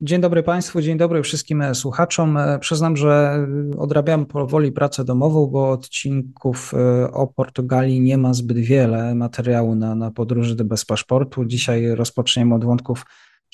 Dzień dobry Państwu, dzień dobry wszystkim słuchaczom. E, przyznam, że odrabiam powoli pracę domową, bo odcinków e, o Portugalii nie ma zbyt wiele materiału na, na podróży bez paszportu. Dzisiaj rozpoczniemy od wątków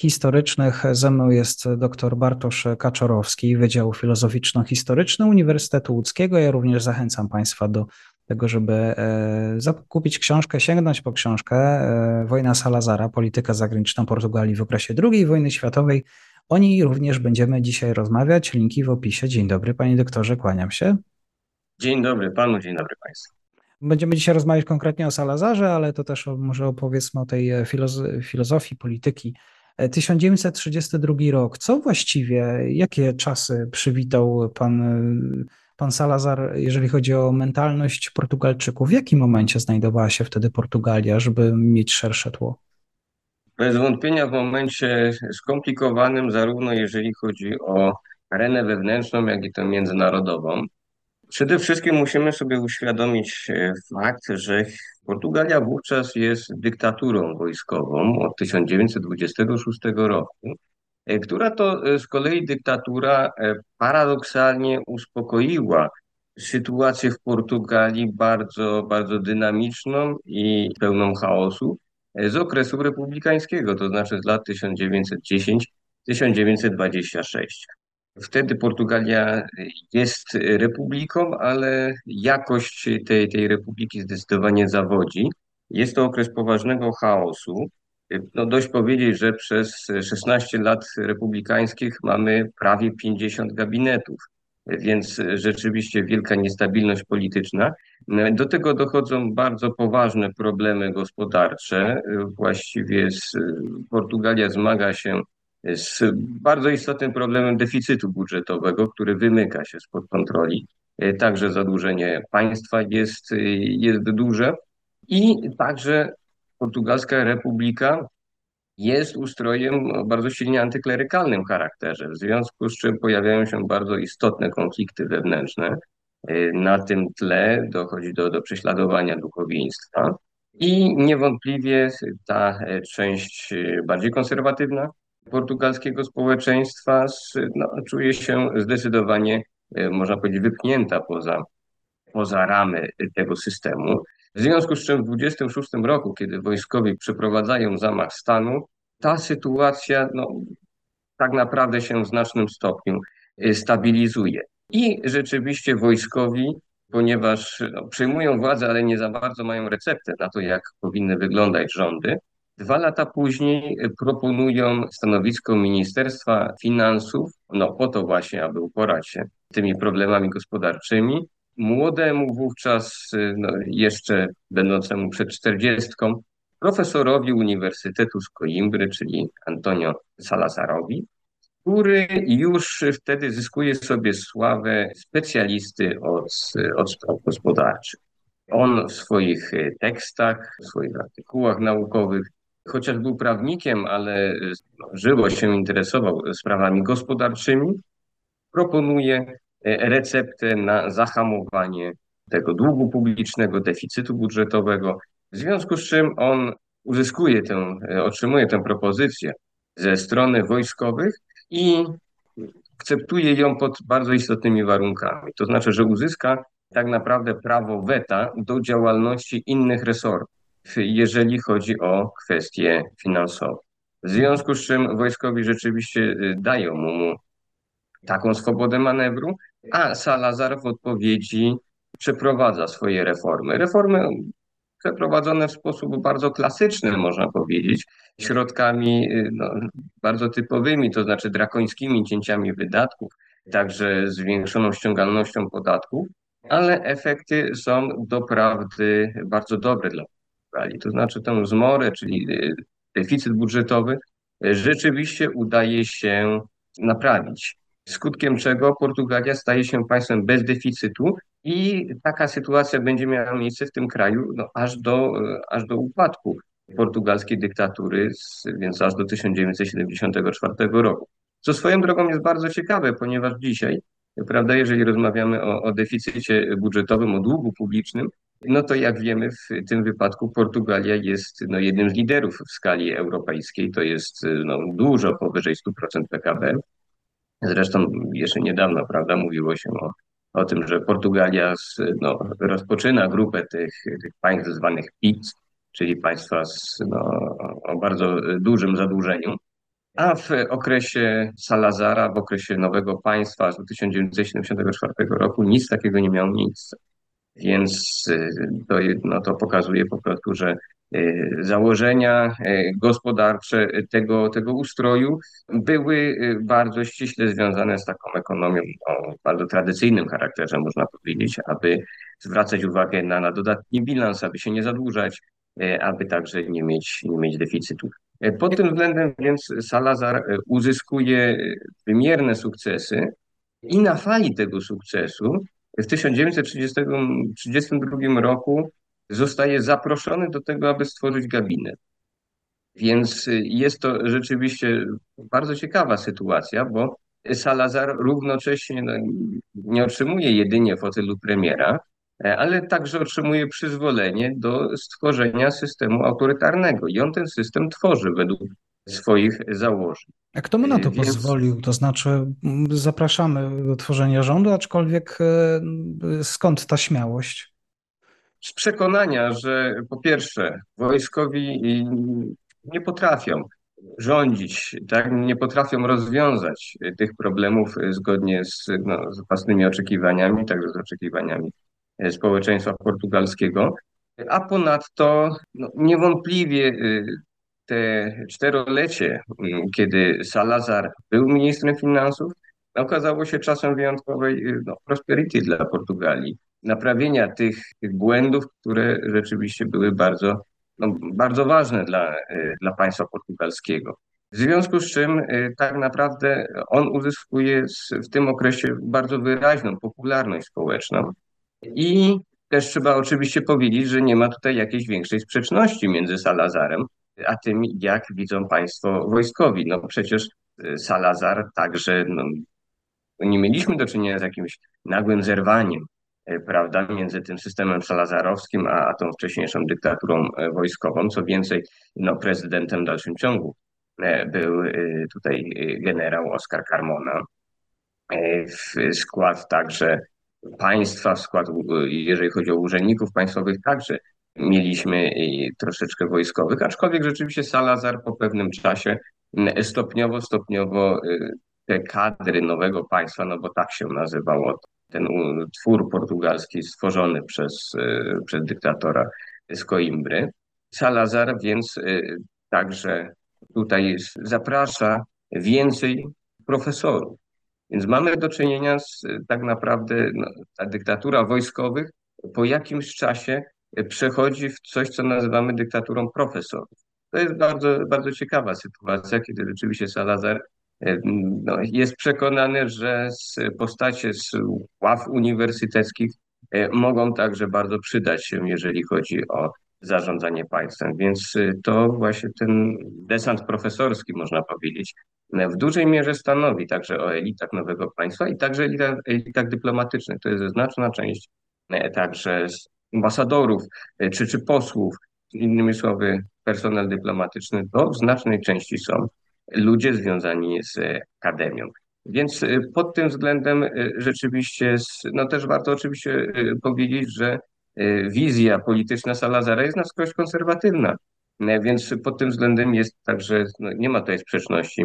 historycznych. Ze mną jest dr Bartosz Kaczorowski, Wydział Filozoficzno-Historyczny Uniwersytetu Łódzkiego. Ja również zachęcam Państwa do tego, żeby e, zakupić książkę, sięgnąć po książkę Wojna Salazara, polityka zagraniczna Portugalii w okresie II wojny światowej o niej również będziemy dzisiaj rozmawiać. Linki w opisie. Dzień dobry, panie doktorze, kłaniam się. Dzień dobry panu, dzień dobry państwu. Będziemy dzisiaj rozmawiać konkretnie o Salazarze, ale to też może opowiedzmy o tej e, filozofii polityki. 1932 e, rok. Co właściwie, jakie czasy przywitał pan, e, pan Salazar, jeżeli chodzi o mentalność Portugalczyków? W jakim momencie znajdowała się wtedy Portugalia, żeby mieć szersze tło? Bez wątpienia w momencie skomplikowanym, zarówno jeżeli chodzi o arenę wewnętrzną, jak i tę międzynarodową. Przede wszystkim musimy sobie uświadomić e, fakt, że Portugalia wówczas jest dyktaturą wojskową od 1926 roku, e, która to e, z kolei dyktatura paradoksalnie uspokoiła sytuację w Portugalii bardzo, bardzo dynamiczną i pełną chaosu, z okresu republikańskiego, to znaczy z lat 1910-1926. Wtedy Portugalia jest republiką, ale jakość tej, tej republiki zdecydowanie zawodzi. Jest to okres poważnego chaosu. No dość powiedzieć, że przez 16 lat republikańskich mamy prawie 50 gabinetów więc rzeczywiście wielka niestabilność polityczna. Do tego dochodzą bardzo poważne problemy gospodarcze. Właściwie z, Portugalia zmaga się z bardzo istotnym problemem deficytu budżetowego, który wymyka się spod kontroli. Także zadłużenie państwa jest, jest duże i także Portugalska Republika jest ustrojem o bardzo silnie antyklerykalnym charakterze, w związku z czym pojawiają się bardzo istotne konflikty wewnętrzne. Y, na tym tle dochodzi do, do prześladowania duchowieństwa i niewątpliwie ta e, część e, bardziej konserwatywna portugalskiego społeczeństwa no, czuje się zdecydowanie, e, można powiedzieć, wypchnięta poza, poza ramy tego systemu. W związku z czym w 26 roku, kiedy wojskowi przeprowadzają zamach stanu, ta sytuacja no, tak naprawdę się w znacznym stopniu y, stabilizuje. I rzeczywiście wojskowi, ponieważ no, władzę, ale nie za bardzo mają receptę na to, jak powinny wyglądać rządy, Dwa lata później proponują stanowisko Ministerstwa Finansów, no po to właśnie, aby uporać się tymi problemami gospodarczymi, młodemu wówczas, no, jeszcze będącemu przed czterdziestką, profesorowi Uniwersytetu z Coimbry, czyli Antonio Salazarowi, który już wtedy zyskuje sobie sławę specjalisty od, od spraw gospodarczych. On w swoich tekstach, w swoich artykułach naukowych, chociaż był prawnikiem, ale no, żyło się interesował sprawami gospodarczymi, proponuje E, receptę na zahamowanie tego długu publicznego, deficytu budżetowego, w związku z czym on uzyskuje tę, e, otrzymuje tę propozycję ze strony wojskowych i akceptuje ją pod bardzo istotnymi warunkami. To znaczy, że uzyska tak naprawdę prawo weta do działalności innych resortów, jeżeli chodzi o kwestie finansowe. W związku z czym wojskowi rzeczywiście e, dają mu taką swobodę manewru, a Salazar w odpowiedzi przeprowadza swoje reformy. Reformy przeprowadzone w sposób bardzo klasyczny, można powiedzieć, środkami y, no, bardzo typowymi, to znaczy drakońskimi cięciami wydatków, także zwiększoną ściągalnością podatków, ale efekty są doprawdy bardzo dobre dla Portugalii. To znaczy tę zmorę, czyli deficyt budżetowy, rzeczywiście udaje się naprawić. Skutkiem czego Portugalia staje się państwem bez deficytu i taka sytuacja będzie miała miejsce w tym kraju no, aż, do, aż do upadku portugalskiej dyktatury, więc aż do 1974 roku. Co swoją drogą jest bardzo ciekawe, ponieważ dzisiaj, prawda, jeżeli rozmawiamy o, o deficycie budżetowym, o długu publicznym, no to jak wiemy, w tym wypadku Portugalia jest no, jednym z liderów w skali europejskiej. To jest no, dużo powyżej 100% PKB. Zresztą jeszcze niedawno, prawda, mówiło się o, o tym, że Portugalia z, no, rozpoczyna grupę tych, tych państw zwanych PIT, czyli państwa z, no, o bardzo dużym zadłużeniu. A w okresie Salazara, w okresie nowego państwa z 1974 roku nic takiego nie miało miejsca. Więc y, to, no, to pokazuje po prostu, że założenia y, gospodarcze tego, tego ustroju były bardzo ściśle związane z taką ekonomią o bardzo tradycyjnym charakterze, można powiedzieć, aby zwracać uwagę na, na dodatni bilans, aby się nie zadłużać, aby także nie mieć, nie mieć deficytu. Pod tym względem więc Salazar uzyskuje wymierne sukcesy i na fali tego sukcesu w 1932 roku zostaje zaproszony do tego, aby stworzyć gabinet. Więc jest to rzeczywiście bardzo ciekawa sytuacja, bo Salazar równocześnie no, nie otrzymuje jedynie fotelu premiera, ale także otrzymuje przyzwolenie do stworzenia systemu autorytarnego. I on ten system tworzy według swoich założeń. A kto mu na to Więc... pozwolił? To znaczy, zapraszamy do tworzenia rządu, aczkolwiek e, skąd ta śmiałość? Z przekonania, że po pierwsze, wojskowi nie potrafią rządzić, tak? nie potrafią rozwiązać tych problemów zgodnie z, no, z własnymi oczekiwaniami, także z oczekiwaniami e, społeczeństwa portugalskiego. A ponadto no, niewątpliwie y, te czterolecie, kiedy Salazar był ministrem finansów, okazało się czasem wyjątkowej y, no, prosperity dla Portugalii. Naprawienia tych, tych błędów, które rzeczywiście były bardzo, no, bardzo ważne dla, y, dla państwa portugalskiego. W związku z czym y, tak naprawdę on uzyskuje w tym okresie bardzo wyraźną popularność społeczną i też trzeba oczywiście powiedzieć, że nie ma tutaj jakiejś większej sprzeczności między Salazarem a tym, jak widzą państwo wojskowi. No przecież y, Salazar także, no, nie mieliśmy do czynienia z jakimś nagłym zerwaniem, prawda, między tym systemem salazarowskim, a, a tą wcześniejszą dyktaturą y, wojskową. Co więcej, no, prezydentem w dalszym ciągu był tutaj generał Oskar Carmona. W skład także państwa, w skład, jeżeli chodzi o urzędników państwowych, także mieliśmy troszeczkę wojskowych, aczkolwiek rzeczywiście Salazar po pewnym czasie stopniowo, stopniowo te kadry nowego państwa, no bo tak się nazywało ten twór portugalski stworzony przez, y, przez dyktatora z Coimbry. Salazar więc y, także tutaj zaprasza więcej profesorów. Więc mamy do czynienia z tak naprawdę no, ta dyktatura wojskowych po jakimś czasie przechodzi w coś, co nazywamy dyktaturą profesorów. To jest bardzo, bardzo ciekawa sytuacja, kiedy rzeczywiście Salazar no, jest przekonany, że z postacie z ław uniwersyteckich e, mogą także bardzo przydać się, jeżeli chodzi o zarządzanie państwem. Więc e, to właśnie ten desant profesorski, można powiedzieć, w dużej mierze stanowi także o elitach nowego państwa i także elitach, elitach dyplomatycznych. To jest znaczna część także ambasadorów e, czy, czy posłów, innymi słowy personel dyplomatyczny, to w znacznej części są ludzie związani z akademią. Więc e, pod tym względem e, rzeczywiście, no też warto oczywiście powiedzieć, że wizja polityczna Salazara jest na wskroś konserwatywna, więc pod tym względem jest także, no nie ma tutaj sprzeczności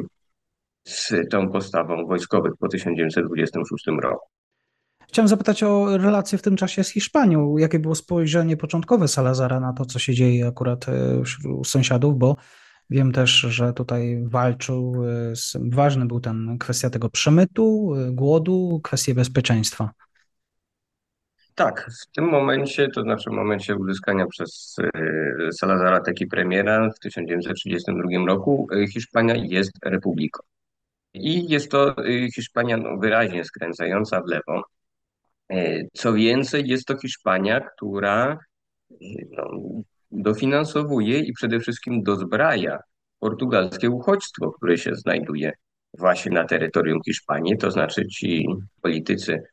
z tą postawą wojskowych po 1926 roku. Chciałem zapytać o relacje w tym czasie z Hiszpanią. Jakie było spojrzenie początkowe Salazara na to, co się dzieje akurat e, wśród sąsiadów, bo wiem też, że tutaj walczył, e, z, ważny był ten kwestia tego przemytu, e, głodu, kwestie bezpieczeństwa. Tak, w tym momencie, to znaczy w momencie uzyskania przez e, Salazara teki premiera w 1932 roku, Hiszpania jest republiką. I jest to Hiszpania no, wyraźnie skręcająca w lewo. Co więcej, jest to Hiszpania, która no, dofinansowuje i przede wszystkim dozbraja portugalskie uchodźstwo, które się znajduje właśnie na terytorium Hiszpanii, to znaczy ci politycy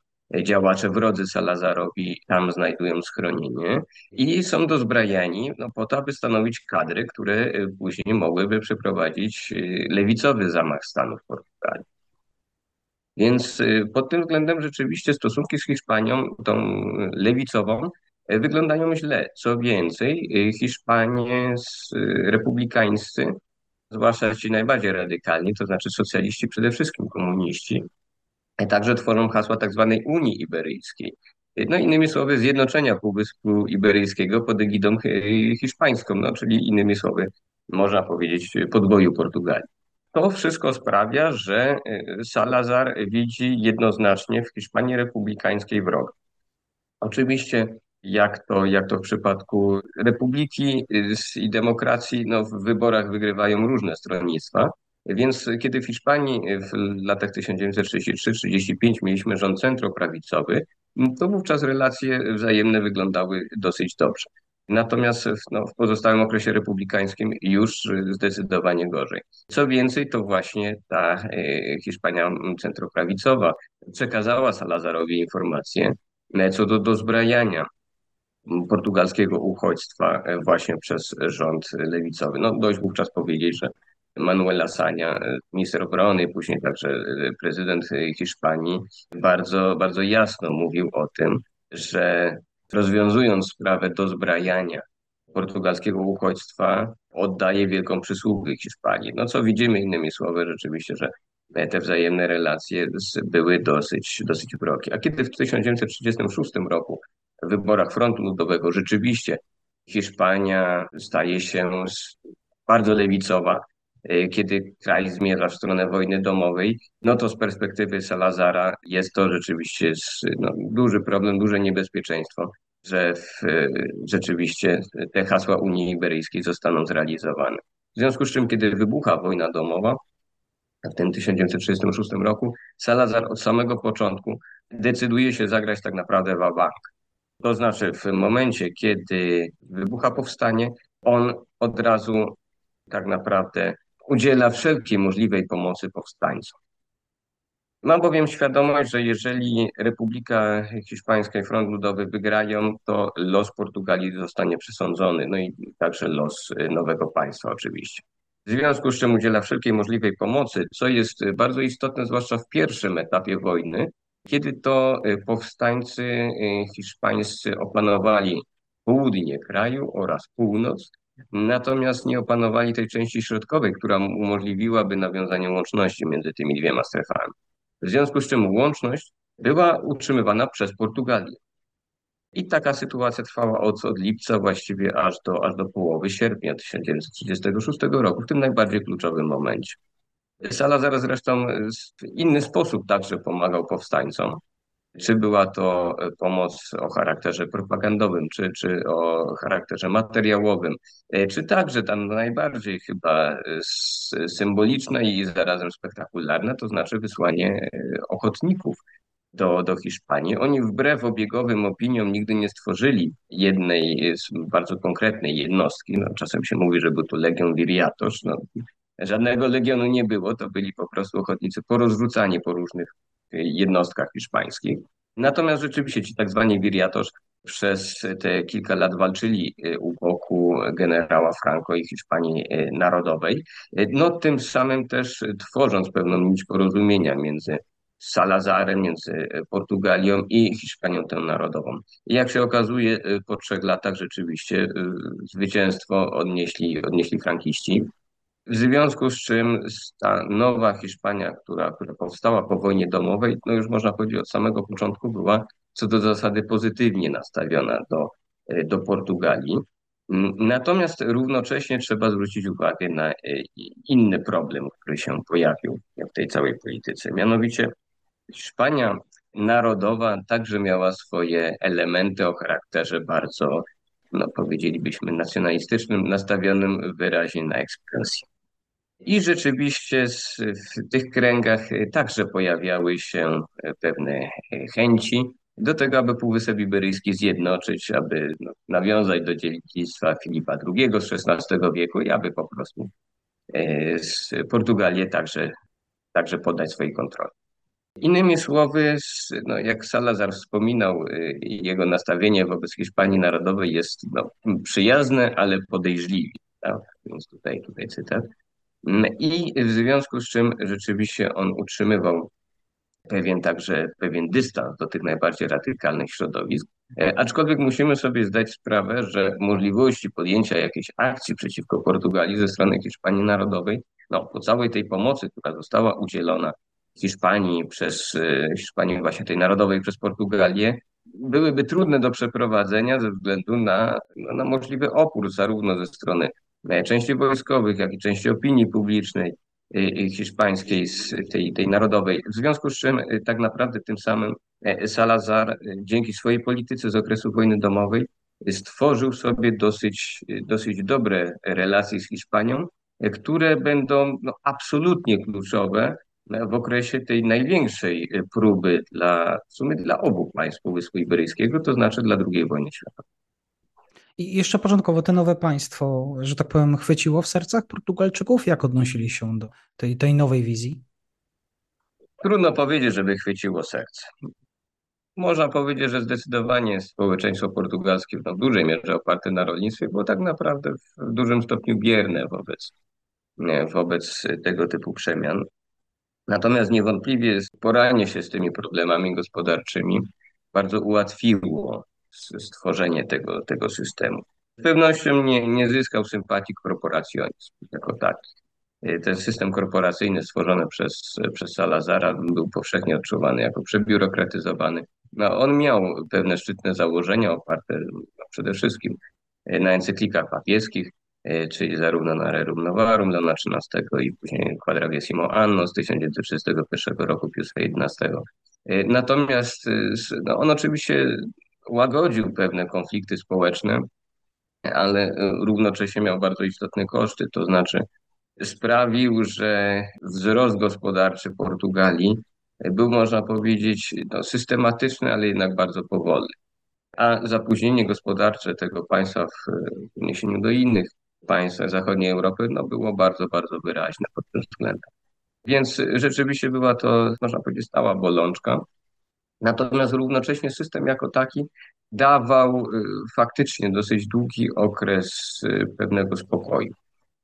działacze wrodzy Salazarowi tam znajdują schronienie i są dozbrajani no, po to, aby stanowić kadry, które y, później mogłyby przeprowadzić y, lewicowy zamach stanu w Portugalii. Więc pod tym względem rzeczywiście stosunki z Hiszpanią, tą lewicową, wyglądają źle. Co więcej, Hiszpanie republikańscy, zwłaszcza ci najbardziej radykalni, to znaczy socjaliści, przede wszystkim komuniści, Także tworzą hasła tak zwanej Unii Iberyjskiej. No innymi słowy, zjednoczenia Półwyspu Iberyjskiego pod egidą hiszpańską, no, czyli innymi słowy, można powiedzieć, podboju Portugalii. To wszystko sprawia, że e, Salazar widzi jednoznacznie w Hiszpanii republikańskiej wroga. Oczywiście, jak to, jak to w przypadku republiki y, i demokracji, no, w wyborach wygrywają różne stronnictwa, więc kiedy w Hiszpanii w latach 1933-35 mieliśmy rząd centroprawicowy, to wówczas relacje wzajemne wyglądały dosyć dobrze. Natomiast w, no, w pozostałym okresie republikańskim już zdecydowanie gorzej. Co więcej, to właśnie ta e, Hiszpania centroprawicowa przekazała Salazarowi informacje e, co do dozbrajania portugalskiego uchodźstwa e, właśnie przez rząd lewicowy. No dość wówczas powiedzieć, że Manuela Sania, minister obrony, później także prezydent Hiszpanii, bardzo, bardzo jasno mówił o tym, że rozwiązując sprawę dozbrajania portugalskiego uchodźstwa, oddaje wielką przysługę Hiszpanii. No co widzimy innymi słowy rzeczywiście, że te wzajemne relacje były dosyć, dosyć wrogie. A kiedy w 1936 roku wyborach Frontu Ludowego rzeczywiście Hiszpania staje się bardzo lewicowa, Y, kiedy kraj zmierza w stronę wojny domowej, no to z perspektywy Salazara jest to rzeczywiście no, duży problem, duże niebezpieczeństwo, że w, y, rzeczywiście te hasła Unii Iberyjskiej zostaną zrealizowane. W związku z czym, kiedy wybucha wojna domowa, w tym 1936 roku, Salazar od samego początku decyduje się zagrać tak naprawdę w bank. To znaczy w momencie, kiedy wybucha powstanie, on od razu tak naprawdę udziela wszelkiej możliwej pomocy powstańcom. Mam bowiem świadomość, że jeżeli Republika Hiszpańska i Front Ludowy wygrają, to los Portugalii zostanie przesądzony, no i także los nowego państwa oczywiście. W związku z czym udziela wszelkiej możliwej pomocy, co jest bardzo istotne, zwłaszcza w pierwszym etapie wojny, kiedy to powstańcy hiszpańscy opanowali południe kraju oraz północ, Natomiast nie opanowali tej części środkowej, która umożliwiłaby nawiązanie łączności między tymi dwiema strefami. W związku z czym łączność była utrzymywana przez Portugalię. I taka sytuacja trwała od, od lipca właściwie aż do, aż do połowy sierpnia 1936 roku, w tym najbardziej kluczowym momencie. Salazar zresztą w inny sposób także pomagał powstańcom. Czy była to e, pomoc o charakterze propagandowym, czy, czy o charakterze materiałowym, e, czy także tam najbardziej chyba e, symboliczna i zarazem spektakularna, to znaczy wysłanie ochotników do, do Hiszpanii. Oni wbrew obiegowym opiniom nigdy nie stworzyli jednej bardzo konkretnej jednostki. No, czasem się mówi, że był to Legion Viriatos. No, żadnego legionu nie było, to byli po prostu ochotnicy porozrzucani po różnych jednostkach hiszpańskich. Natomiast rzeczywiście ci tak zwani wiriatosz przez te kilka lat walczyli y, u boku generała Franco i Hiszpanii y, Narodowej, y, no tym samym też tworząc pewną nić porozumienia między Salazarem, między Portugalią i Hiszpanią tę narodową. Jak się okazuje, po trzech latach rzeczywiście zwycięstwo odnieśli, odnieśli frankiści. W związku z czym ta nowa Hiszpania, która, która powstała po wojnie domowej, no już można powiedzieć od samego początku była co do zasady pozytywnie nastawiona do, e, do Portugalii. Mm, natomiast równocześnie trzeba zwrócić uwagę na e, inny problem, który się pojawił w tej całej polityce. Mianowicie Hiszpania narodowa także miała swoje elementy o charakterze bardzo, no powiedzielibyśmy, nacjonalistycznym, nastawionym wyraźnie na ekspresję. I rzeczywiście w tych kręgach także pojawiały się pewne chęci do tego, aby Półwysep Iberyjski zjednoczyć, aby no, nawiązać do dziedzictwa Filipa II z XVI wieku i aby po prostu e, Portugalię także, także poddać swojej kontroli. Innymi słowy, no, jak Salazar wspominał, e, jego nastawienie wobec Hiszpanii Narodowej jest no, przyjazne, ale podejrzliwe. Tak? Więc tutaj, tutaj cytat. I w związku z czym rzeczywiście on utrzymywał pewien także pewien dystans do tych najbardziej radykalnych środowisk. E, aczkolwiek musimy sobie zdać sprawę, że możliwości podjęcia jakiejś akcji przeciwko Portugalii ze strony Hiszpanii Narodowej, no, po całej tej pomocy, która została udzielona Hiszpanii przez e, Hiszpanii właśnie tej narodowej przez Portugalię, byłyby trudne do przeprowadzenia ze względu na, no, na możliwy opór zarówno ze strony części wojskowych, jak i części opinii publicznej, Y, y, hiszpańskiej, tej, tej narodowej. W związku z czym y, tak naprawdę tym samym e, Salazar dzięki swojej polityce z okresu wojny domowej stworzył sobie dosyć, dosyć dobre relacje z Hiszpanią, e, które będą no, absolutnie kluczowe w okresie tej największej próby dla, w sumie dla obu państw Półwyspu Iberyjskiego, to znaczy dla II wojny światowej. I jeszcze początkowo to nowe państwo, że tak powiem, chwyciło w sercach Portugalczyków? Jak odnosili się do tej, tej nowej wizji? Trudno powiedzieć, żeby chwyciło serce. Można powiedzieć, że zdecydowanie społeczeństwo portugalskie no, w dużej mierze oparte na rolnictwie było tak naprawdę w dużym stopniu bierne wobec, wobec tego typu przemian. Natomiast niewątpliwie poranie się z tymi problemami gospodarczymi bardzo ułatwiło stworzenie tego, tego systemu. Z pewnością nie, nie zyskał sympatii korporacjonizm jako taki. E, ten system korporacyjny stworzony przez, przez Salazara był powszechnie odczuwany jako przebiurokratyzowany. No, on miał pewne szczytne założenia oparte no, przede wszystkim e, na encyklikach papieskich, e, czyli zarówno na Rerum Novarum Leona XIII i później Quadragesimo Anno z 1931 roku Piusa XI. Natomiast no, on oczywiście łagodził pewne konflikty społeczne, ale e, równocześnie miał bardzo istotne koszty, to znaczy sprawił, że wzrost gospodarczy Portugalii był, można powiedzieć, no, systematyczny, ale jednak bardzo powolny. A zapóźnienie gospodarcze tego państwa w odniesieniu do innych państw zachodniej Europy no, było bardzo, bardzo wyraźne pod tym względem. Więc rzeczywiście była to, można powiedzieć, stała bolączka. Natomiast równocześnie system jako taki dawał y, faktycznie dosyć długi okres y, pewnego spokoju.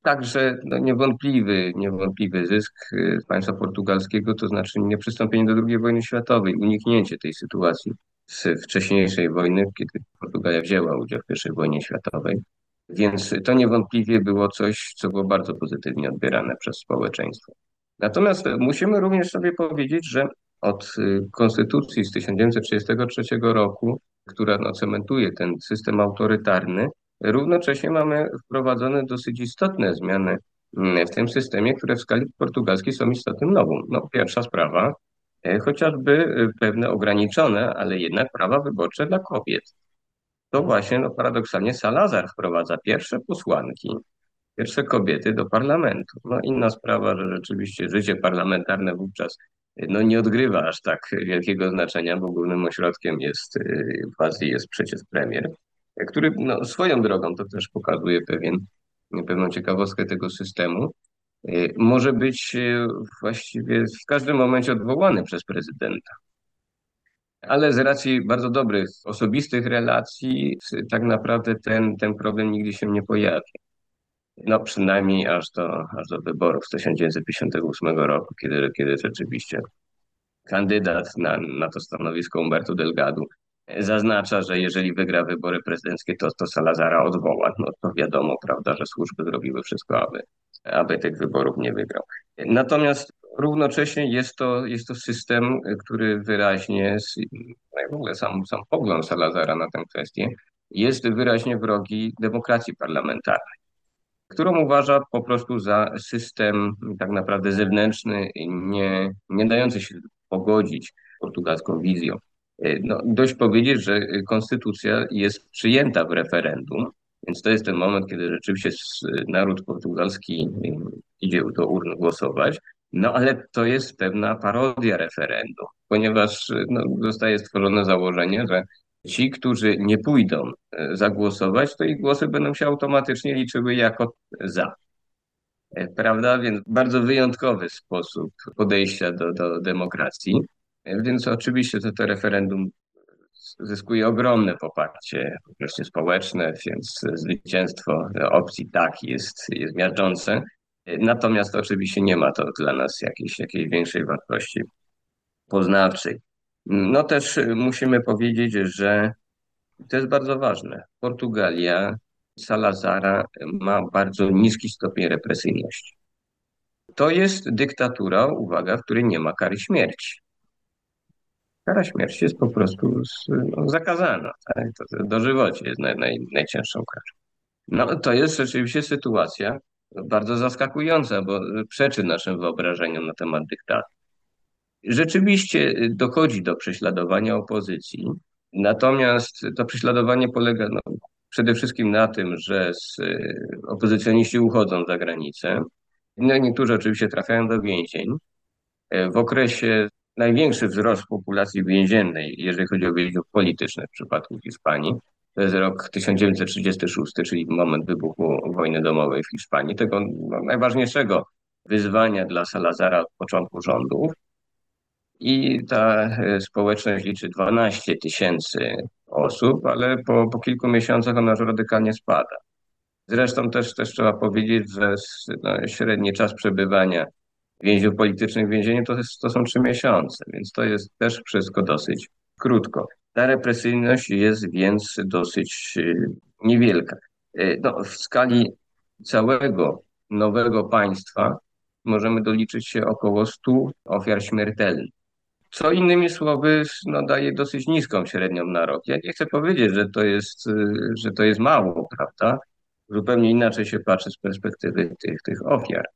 Także no, niewątpliwy, niewątpliwy zysk y, państwa portugalskiego, to znaczy nieprzystąpienie do II wojny światowej, uniknięcie tej sytuacji z wcześniejszej wojny, kiedy Portugalia wzięła udział w I wojnie światowej. Więc to niewątpliwie było coś, co było bardzo pozytywnie odbierane przez społeczeństwo. Natomiast musimy również sobie powiedzieć, że od y, konstytucji z 1933 roku, która no, cementuje ten system autorytarny, równocześnie mamy wprowadzone dosyć istotne zmiany mm, w tym systemie, które w skali portugalskiej są istotnym nową. No, pierwsza sprawa, e, chociażby y, pewne ograniczone, ale jednak prawa wyborcze dla kobiet. To właśnie no, paradoksalnie Salazar wprowadza pierwsze posłanki, pierwsze kobiety do parlamentu. No inna sprawa, że rzeczywiście życie parlamentarne wówczas no nie odgrywa aż tak wielkiego znaczenia, bo głównym ośrodkiem jest y, w Azji jest przecież premier, który no, swoją drogą, to też pokazuje pewien, pewną ciekawostkę tego systemu, y, może być y, właściwie w każdym momencie odwołany przez prezydenta. Ale z racji bardzo dobrych osobistych relacji, tak naprawdę ten, ten problem nigdy się nie pojawi. No przynajmniej aż do, aż do wyborów z 1958 roku, kiedy, kiedy rzeczywiście kandydat na, na to stanowisko Umberto Delgado zaznacza, że jeżeli wygra wybory prezydenckie, to, to Salazara odwoła. No to wiadomo, prawda, że służby zrobiły wszystko, aby, aby tych wyborów nie wygrał. Natomiast równocześnie jest to, jest to system, który wyraźnie, no w ogóle sam, sam pogląd Salazara na tę kwestię, jest wyraźnie wrogi demokracji parlamentarnej którą uważa po prostu za system tak naprawdę zewnętrzny, nie, nie dający się pogodzić portugalską wizją. No, dość powiedzieć, że konstytucja jest przyjęta w referendum, więc to jest ten moment, kiedy rzeczywiście naród portugalski idzie do urn głosować. No ale to jest pewna parodia referendum, ponieważ no, zostaje stworzone założenie, że ci, którzy nie pójdą e, zagłosować, to ich głosy będą się automatycznie liczyły jako za. E, prawda? Więc bardzo wyjątkowy sposób podejścia do, do demokracji. E, więc oczywiście to, to referendum zyskuje ogromne poparcie właśnie społeczne, więc zwycięstwo opcji tak jest, jest miażdżące. Natomiast oczywiście nie ma to dla nas jakiejś, jakiejś większej wartości poznawczej. No też musimy powiedzieć, że to jest bardzo ważne. Portugalia Salazara ma bardzo niski stopień represyjności. To jest dyktatura, uwaga, w której nie ma kary śmierci. Kara śmierci jest po prostu no, zakazana. Tak? To dożywocie jest naj, naj, najcięższą karą. No to jest rzeczywiście sytuacja bardzo zaskakująca, bo przeczy naszym wyobrażeniom na temat dyktatu. Rzeczywiście dochodzi do prześladowania opozycji, natomiast to prześladowanie polega no, przede wszystkim na tym, że z, opozycjoniści uchodzą za granicę. No, niektórzy oczywiście trafiają do więzień. W okresie największy wzrost populacji więziennej, jeżeli chodzi o więźniów politycznych w przypadku Hiszpanii, to jest rok 1936, czyli moment wybuchu wojny domowej w Hiszpanii, tego no, najważniejszego wyzwania dla Salazara od początku rządów. I ta e, społeczność liczy 12 tysięcy osób, ale po, po kilku miesiącach ona już radykalnie spada. Zresztą też, też trzeba powiedzieć, że no, średni czas przebywania więźniów politycznych w więzieniu to, jest, to są trzy miesiące, więc to jest też wszystko dosyć krótko. Ta represyjność jest więc dosyć y, niewielka. Y, no, w skali całego nowego państwa możemy doliczyć się około 100 ofiar śmiertelnych. Co innymi słowy no, daje dosyć niską średnią na rok. Ja nie chcę powiedzieć, że to jest, y, że to jest mało, prawda? Zupełnie inaczej się patrzy z perspektywy tych, tych ofiar.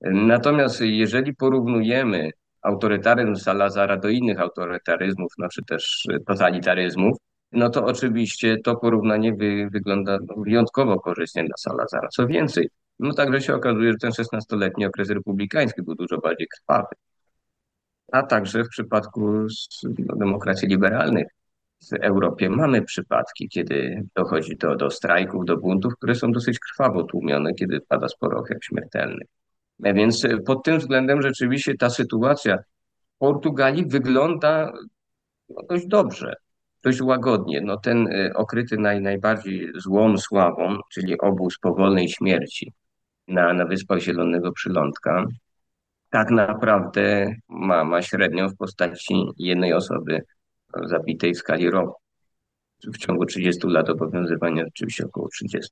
Natomiast jeżeli porównujemy autorytaryzm Salazara do innych autorytaryzmów, no czy też totalitaryzmów, no to oczywiście to porównanie wy, wygląda wyjątkowo korzystnie dla Salazara. Co więcej, no także się okazuje, że ten 16-letni okres republikański był dużo bardziej krwawy. A także w przypadku no, demokracji liberalnych w Europie mamy przypadki, kiedy dochodzi do, do strajków, do buntów, które są dosyć krwawo tłumione, kiedy pada sporo ofiar śmiertelnych. E, więc pod tym względem rzeczywiście ta sytuacja w Portugalii wygląda no, dość dobrze, dość łagodnie. No, ten e, okryty naj, najbardziej złą sławą, czyli obóz powolnej śmierci na, na Wyspach Zielonego Przylądka, tak naprawdę ma, ma średnią w postaci jednej osoby zabitej w skali roku. W ciągu 30 lat obowiązywania oczywiście około 30,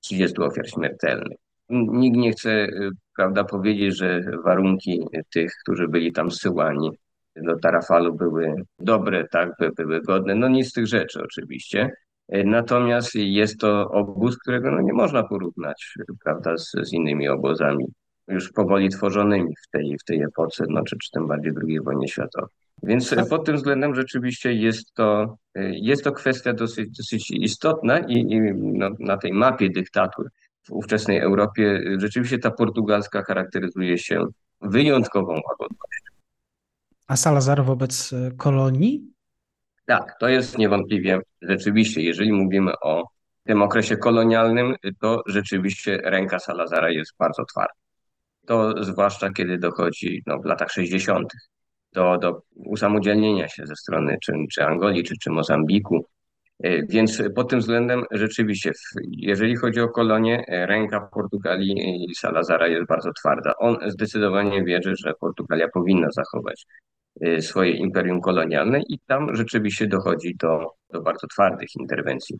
30 ofiar śmiertelnych. Nikt nie chce prawda, powiedzieć, że warunki tych, którzy byli tam zsyłani do Tarafalu były dobre, tak, były godne. No nic z tych rzeczy oczywiście. Natomiast jest to obóz, którego no, nie można porównać prawda, z, z innymi obozami już powoli tworzonymi w tej, w tej epoce, no, czy, czy tym bardziej II wojnie światowej. Więc pod tym względem rzeczywiście jest to, jest to kwestia dosyć, dosyć istotna i, i no, na tej mapie dyktatur w ówczesnej Europie rzeczywiście ta portugalska charakteryzuje się wyjątkową łagodnością. A Salazar wobec e, kolonii? Tak, to jest niewątpliwie rzeczywiście, jeżeli mówimy o tym okresie kolonialnym, to rzeczywiście ręka Salazara jest bardzo twarda. To zwłaszcza kiedy dochodzi no, w latach 60. Do, do usamodzielnienia się ze strony czy, czy Angolii, czy, czy Mozambiku, E, więc pod tym względem rzeczywiście, jeżeli chodzi o kolonie, e, ręka Portugalii i Salazara jest bardzo twarda. On zdecydowanie wierzy, że Portugalia powinna zachować e, swoje imperium kolonialne i tam rzeczywiście dochodzi do, do bardzo twardych interwencji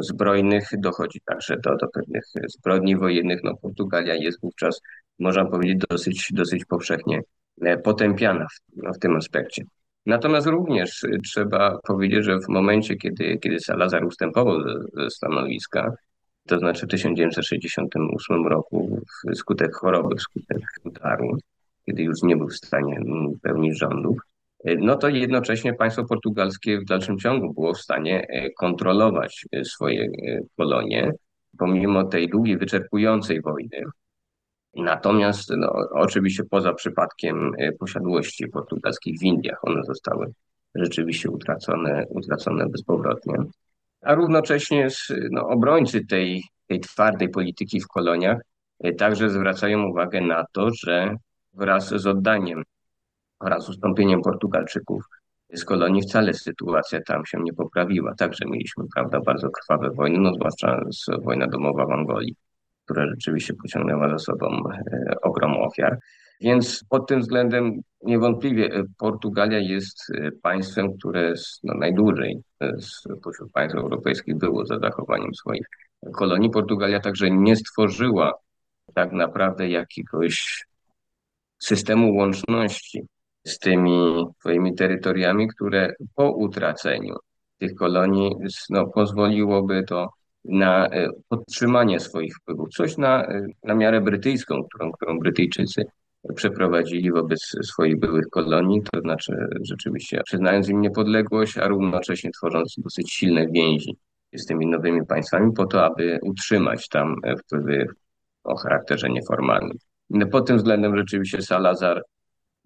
zbrojnych, dochodzi także do, do pewnych zbrodni wojennych. No, Portugalia jest wówczas, można powiedzieć, dosyć, dosyć powszechnie potępiana w, no, w tym aspekcie. Natomiast również trzeba powiedzieć, że w momencie, kiedy, kiedy Salazar ustępował ze stanowiska, to znaczy w 1968 roku, wskutek choroby, wskutek utaru, kiedy już nie był w stanie pełnić rządów, no to jednocześnie państwo portugalskie w dalszym ciągu było w stanie kontrolować swoje kolonie, pomimo tej długiej, wyczerpującej wojny. Natomiast no, oczywiście poza przypadkiem posiadłości portugalskich w Indiach, one zostały rzeczywiście utracone, utracone bezpowrotnie. A równocześnie no, obrońcy tej, tej twardej polityki w koloniach także zwracają uwagę na to, że wraz z oddaniem oraz ustąpieniem Portugalczyków z kolonii wcale sytuacja tam się nie poprawiła. Także mieliśmy, prawda, bardzo krwawe wojny, no zwłaszcza wojna domowa w Angolii, która rzeczywiście pociągnęła za sobą e, ogrom ofiar. Więc pod tym względem niewątpliwie e, Portugalia jest e, państwem, które no, najdłużej spośród państw europejskich było za zachowaniem swoich kolonii. Portugalia także nie stworzyła tak naprawdę jakiegoś systemu łączności z tymi swoimi terytoriami, które po utraceniu tych kolonii no, pozwoliłoby to na e, podtrzymanie swoich wpływów. Coś na, e, na miarę brytyjską, którą, którą Brytyjczycy przeprowadzili wobec swoich byłych kolonii, to znaczy rzeczywiście przyznając im niepodległość, a równocześnie tworząc dosyć silne więzi z tymi nowymi państwami po to, aby utrzymać tam wpływy o charakterze nieformalnym. No, pod tym względem rzeczywiście Salazar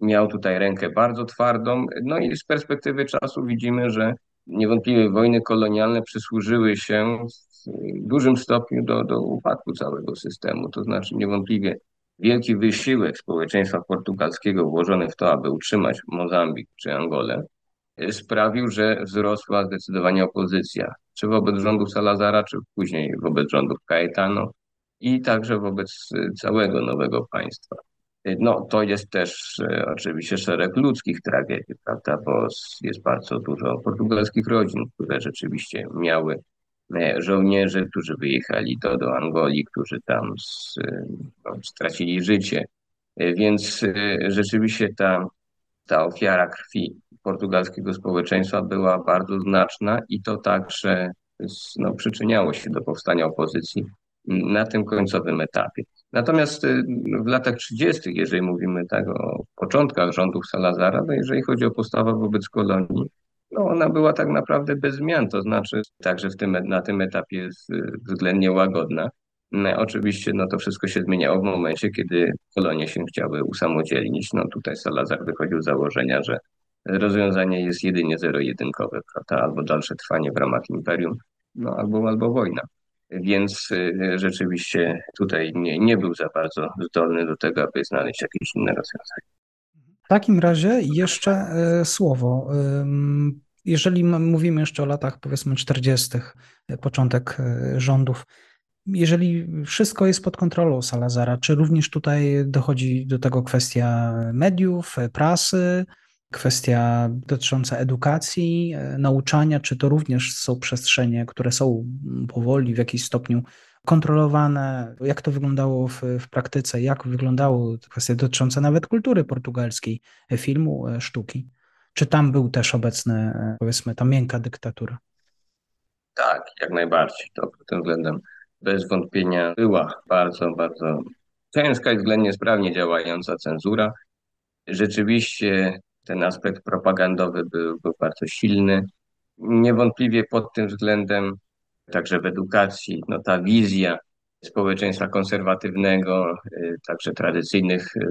miał tutaj rękę bardzo twardą. No i z perspektywy czasu widzimy, że niewątpliwie wojny kolonialne przysłużyły się w dużym stopniu do, do upadku całego systemu. To znaczy niewątpliwie wielki wysiłek społeczeństwa portugalskiego włożony w to, aby utrzymać Mozambik czy Angolę, sprawił, że wzrosła zdecydowanie opozycja, czy wobec rządów Salazara, czy później wobec rządów Caetano i także wobec całego nowego państwa. No, to jest też e, oczywiście szereg ludzkich tragedii, prawda, bo jest bardzo dużo portugalskich rodzin, które rzeczywiście miały e, żołnierzy, którzy wyjechali do, do Angolii, którzy tam z, no, stracili życie. E, więc rzeczywiście ta, ta ofiara krwi portugalskiego społeczeństwa była bardzo znaczna i to także no, przyczyniało się do powstania opozycji na tym końcowym etapie. Natomiast y, w latach 30., jeżeli mówimy tak o początkach rządów Salazara, no jeżeli chodzi o postawę wobec kolonii, no ona była tak naprawdę bez zmian, to znaczy także w tym, na tym etapie względnie łagodna. No, oczywiście no, to wszystko się zmieniało w momencie, kiedy kolonie się chciały usamodzielnić. No tutaj Salazar wychodził z założenia, że rozwiązanie jest jedynie zero-jedynkowe, prawda? albo dalsze trwanie w ramach imperium, no, albo, albo wojna więc y, rzeczywiście tutaj nie, nie był za bardzo zdolny do tego, aby znaleźć jakieś inne rozwiązanie. W takim razie jeszcze e, słowo. Jeżeli mówimy jeszcze o latach powiedzmy 40., e, początek e, rządów, jeżeli wszystko jest pod kontrolą Salazara, czy również tutaj dochodzi do tego kwestia mediów, prasy, kwestia dotycząca edukacji, e, nauczania, czy to również są przestrzenie, które są powoli w jakimś stopniu kontrolowane, jak to wyglądało w, w praktyce, jak wyglądało kwestie dotyczące nawet kultury portugalskiej, e, filmu, e, sztuki. Czy tam był też obecny, powiedzmy, ta miękka dyktatura? Tak, jak najbardziej. To pod tym względem bez wątpienia była bardzo, bardzo ciężka i względnie sprawnie działająca cenzura. Rzeczywiście ten aspekt propagandowy był, był bardzo silny. Niewątpliwie pod tym względem, także w edukacji, no ta wizja społeczeństwa konserwatywnego, y, także tradycyjnych y,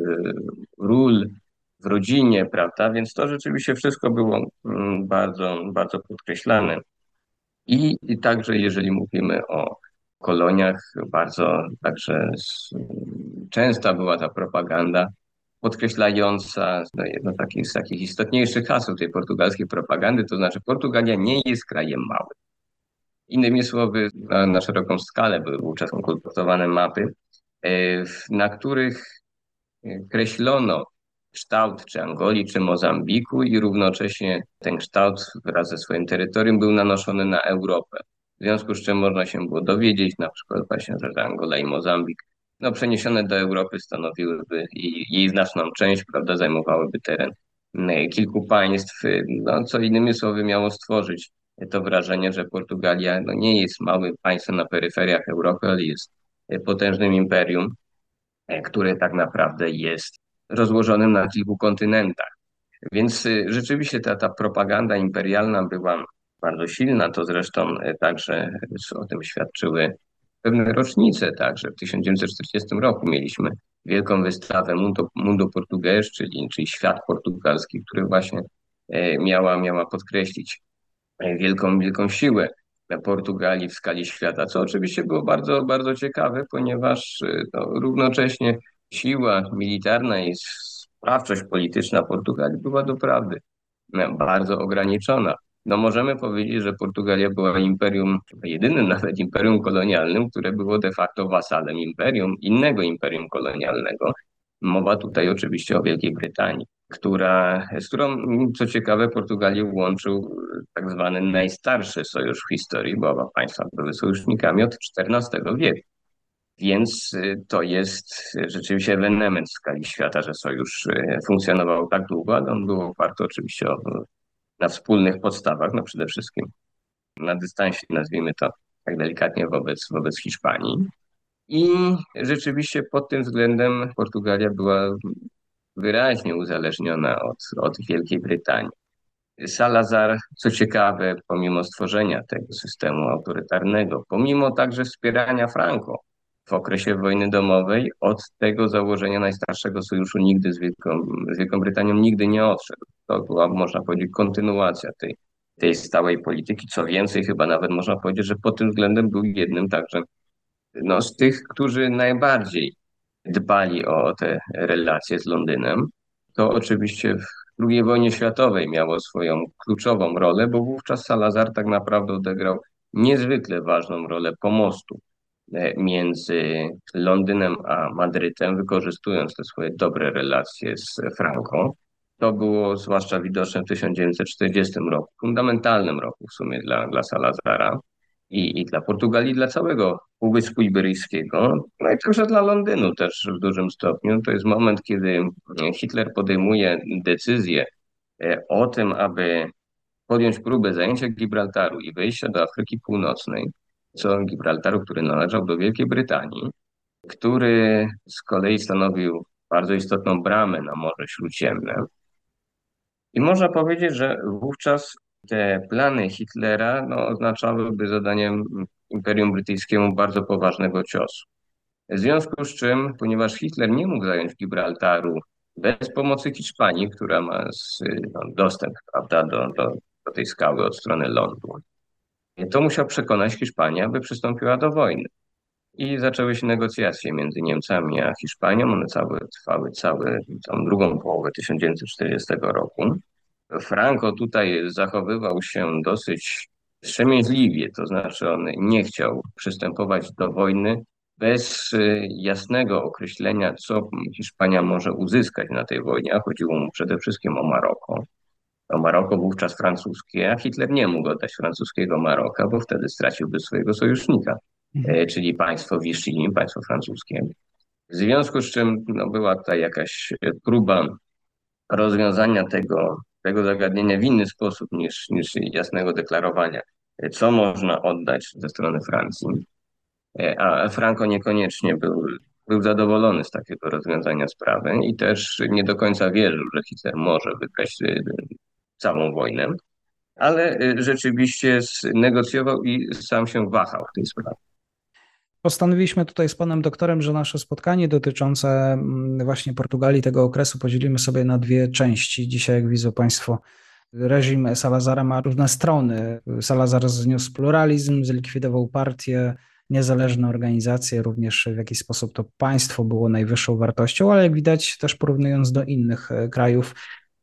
ról w rodzinie, prawda? Więc to rzeczywiście wszystko było mm, bardzo, bardzo podkreślane. I, I także jeżeli mówimy o koloniach, bardzo także częsta była ta propaganda podkreślająca no, jedno takich, z takich istotniejszych haseł tej portugalskiej propagandy, to znaczy Portugalia nie jest krajem małym. Innymi słowy, na, na szeroką skalę były wówczas konsultowane mapy, e, na których e, kreślono kształt czy Angolii, czy Mozambiku i równocześnie ten kształt wraz ze swoim terytorium był nanoszony na Europę. W związku z czym można się było dowiedzieć na przykład właśnie, że Angola i Mozambik no, przeniesione do Europy stanowiłyby i jej znaczną część, prawda, zajmowałyby teren e, kilku państw, e, no, co innymi słowy miało stworzyć to wrażenie, że Portugalia no, nie jest małym państwem na peryferiach Europy, ale jest e, potężnym imperium, które tak naprawdę jest rozłożonym na kilku kontynentach. Więc rzeczywiście ta, ta propaganda imperialna była bardzo silna. To zresztą także o tym świadczyły pewne rocznice. Także w 1940 roku mieliśmy wielką wystawę Mundo, Mundo Portugues, czyli, czyli świat portugalski, który właśnie miała, miała podkreślić wielką, wielką siłę Portugalii w skali świata, co oczywiście było bardzo, bardzo ciekawe, ponieważ no, równocześnie siła militarna i sprawczość polityczna Portugalii była doprawdy bardzo ograniczona. No możemy powiedzieć, że Portugalia była imperium, jedynym nawet imperium kolonialnym, które było de facto wasalem imperium, innego imperium kolonialnego. Mowa tutaj oczywiście o Wielkiej Brytanii która, z którą, co ciekawe, Portugalię łączył tak zwany najstarszy sojusz w historii, bo oba państwa były sojusznikami od XIV wieku. Więc y, to jest rzeczywiście ewenement w skali świata, że sojusz funkcjonował tak długo, ale on był oparty oczywiście na wspólnych podstawach, no przede wszystkim na dystansie, nazwijmy to tak delikatnie, wobec, wobec Hiszpanii. I rzeczywiście pod tym względem Portugalia była wyraźnie uzależniona od, od Wielkiej Brytanii. Salazar, co ciekawe, pomimo stworzenia tego systemu autorytarnego, pomimo także wspierania Franco w okresie wojny domowej, od tego założenia najstarszego sojuszu nigdy z Wielką, z Wielką Brytanią nigdy nie odszedł. To była, można powiedzieć, kontynuacja tej, tej stałej polityki. Co więcej, chyba nawet można powiedzieć, że pod tym względem był jednym także no, z tych, którzy najbardziej dbali o te relacje z Londynem. To oczywiście w II wojnie światowej miało swoją kluczową rolę, bo wówczas Salazar tak naprawdę odegrał niezwykle ważną rolę pomostu między Londynem a Madrytem, wykorzystując te swoje dobre relacje z Franką. To było zwłaszcza widoczne w 1940 roku, fundamentalnym roku w sumie dla, dla Salazara i, i dla Portugalii, dla całego Półwyspu Iberyjskiego, no i także dla Londynu też w dużym stopniu. To jest moment, kiedy Hitler podejmuje decyzję e, o tym, aby podjąć próbę zajęcia Gibraltaru i wejścia do Afryki Północnej, co Gibraltaru, który należał do Wielkiej Brytanii, który z kolei stanowił bardzo istotną bramę na Morze Śródziemne. I można powiedzieć, że wówczas te plany Hitlera no, oznaczałyby zadaniem Imperium Brytyjskiemu bardzo poważnego ciosu. W związku z czym, ponieważ Hitler nie mógł zająć Gibraltaru bez pomocy Hiszpanii, która ma no, dostęp prawda, do, do, do tej skały od strony lądu, to musiał przekonać Hiszpanię, aby przystąpiła do wojny. I zaczęły się negocjacje między Niemcami a Hiszpanią. One całe, trwały całe, całą drugą połowę 1940 roku. Franco tutaj zachowywał się dosyć wstrzemięźliwie, to znaczy on nie chciał przystępować do wojny bez y, jasnego określenia, co Hiszpania może uzyskać na tej wojnie, a chodziło mu przede wszystkim o Maroko. O Maroko wówczas francuskie, a Hitler nie mógł oddać francuskiego Maroka, bo wtedy straciłby swojego sojusznika, mhm. E, czyli państwo Vichy, państwo francuskie. W związku z czym no, była tutaj jakaś próba rozwiązania tego tego zagadnienia w inny sposób niż, niż jasnego deklarowania, co można oddać ze strony Francji. E, a Franco niekoniecznie był, był zadowolony z takiego rozwiązania sprawy i też nie do końca wierzył, że Hitler może wygrać całą wojnę, ale e, rzeczywiście negocjował i sam się wahał w tej sprawie. Postanowiliśmy tutaj z panem doktorem, że nasze spotkanie dotyczące mm, właśnie Portugalii tego okresu podzielimy sobie na dwie części. Dzisiaj, jak widzą państwo, reżim Salazara ma różne strony. Salazar zniósł pluralizm, zlikwidował partię, niezależne organizacje, również w jakiś sposób to państwo było najwyższą wartością, ale jak widać też porównując do innych e, krajów,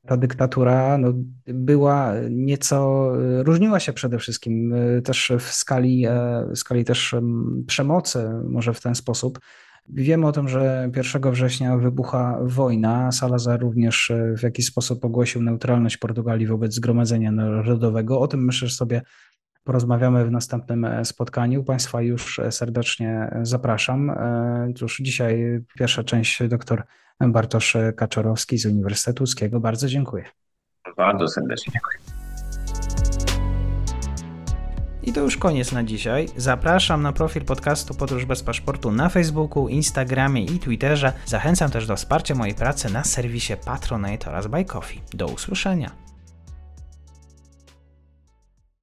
ta dyktatura no, była nieco, różniła się przede wszystkim e, też w skali, e, w skali też przemocy, może w ten sposób. Wiemy o tym, że 1 września wybucha wojna. Salazar również e, w jakiś sposób ogłosił neutralność Portugalii wobec Zgromadzenia Narodowego. O tym myślę, że sobie porozmawiamy w następnym spotkaniu. Państwa już serdecznie zapraszam. Cóż, dzisiaj pierwsza część doktor Bartosz Kaczorowski z Uniwersytetu Łódzkiego. Bardzo dziękuję. Bardzo serdecznie dziękuję. I to już koniec na dzisiaj. Zapraszam na profil podcastu Podróż bez paszportu na Facebooku, Instagramie i Twitterze. Zachęcam też do wsparcia mojej pracy na serwisie Patronite oraz Buy Coffee. Do usłyszenia.